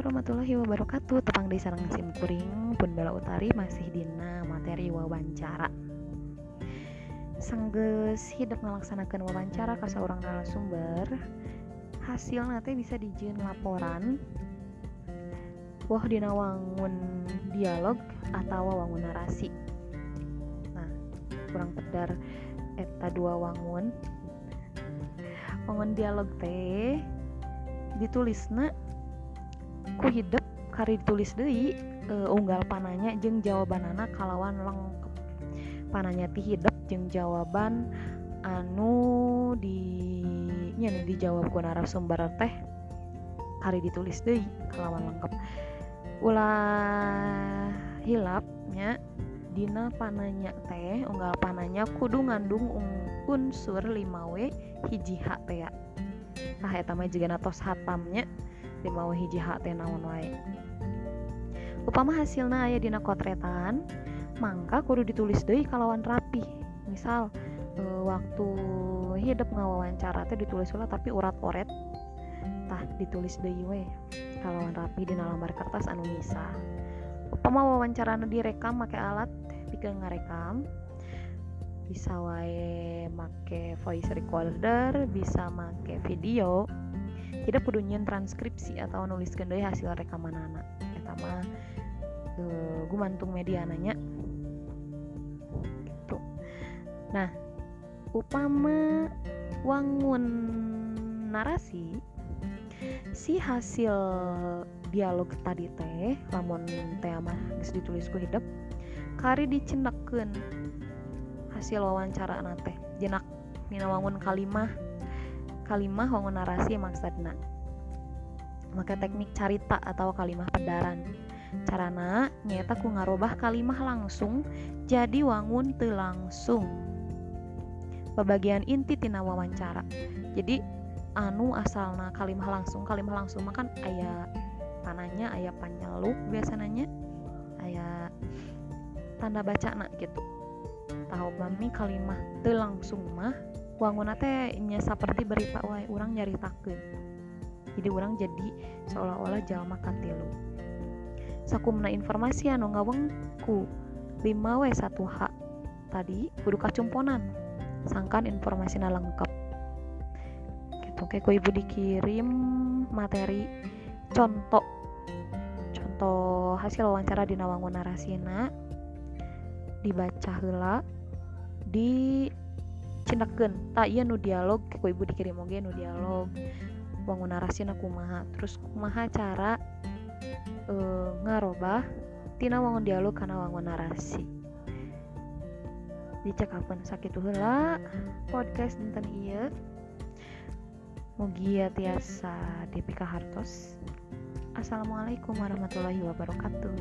warahmatullahi wabarakatuh. Tepang di sarang sim kuring pun bela utari masih dina materi wawancara. Sanggeus hidup melaksanakan wawancara ke seorang narasumber Hasil nanti bisa dijin laporan. Wah dina wangun dialog atau wangun narasi. Nah kurang pedar eta dua wangun. Wangun dialog teh ditulisna ku hidup kari ditulis deui uh, unggal pananya jeng jawabanana kalawan lengkap pananya ti hidup jeng jawaban anu di nya dijawab ku narasumber teh kari ditulis deui kalawan lengkap ulah hilapnya dina pananya teh unggal pananya kudu ngandung unsur 5W hiji H teh nah eta mah juga natos hatamnya di mau hiji hak teh naon upama hasilna aya dina kotretan mangka kudu ditulis deui kalawan rapi misal e, waktu hidup ngawawancara teh ditulis ulah tapi urat oret tah ditulis deui we kalawan rapi dina lambar kertas anu misa upama wawancara direkam make alat pikeun ngarekam bisa wae make voice recorder bisa make video tidak kudu transkripsi atau nuliskan dari hasil rekaman anak. Eta mah e, gumantung media nanya gitu. Nah upama wangun narasi si hasil dialog tadi teh lamun teh mah geus ditulis ku hidup kari dicendekeun hasil wawancara nate jenak mina wangun kalimah kalimah wangun narasi maksudna maka teknik carita atau kalimah pedaran carana nyata ku ngarobah kalimah langsung jadi wangun te langsung. Pembagian inti tina wawancara. Jadi anu asalna kalimah langsung kalimah langsung makan ayah tanahnya ayah panyaluk biasanya ayah tanda baca nak gitu. Tahu mami kalimah te langsung mah wangun teh nya seperti beri pak wae orang nyari takut jadi orang jadi seolah-olah jalma katilu sakumna informasi anu ngawengku 5 w 1 h tadi kudu kacumponan sangkan informasi lengkap gitu kayak ku ibu dikirim materi. Contoh contoh hasil wawancara di nawangun narasina dibaca hela di cindaken tak iya nu dialog ku ibu dikirim oge nu dialog. Wangun narasi na kumaha. Terus kumaha cara e, ngarobah tina wangun dialog karena wangun narasi. Dicekapan sakit heula podcast dinten iya mugia tiasa Depika Hartos Assalamualaikum warahmatullahi wabarakatuh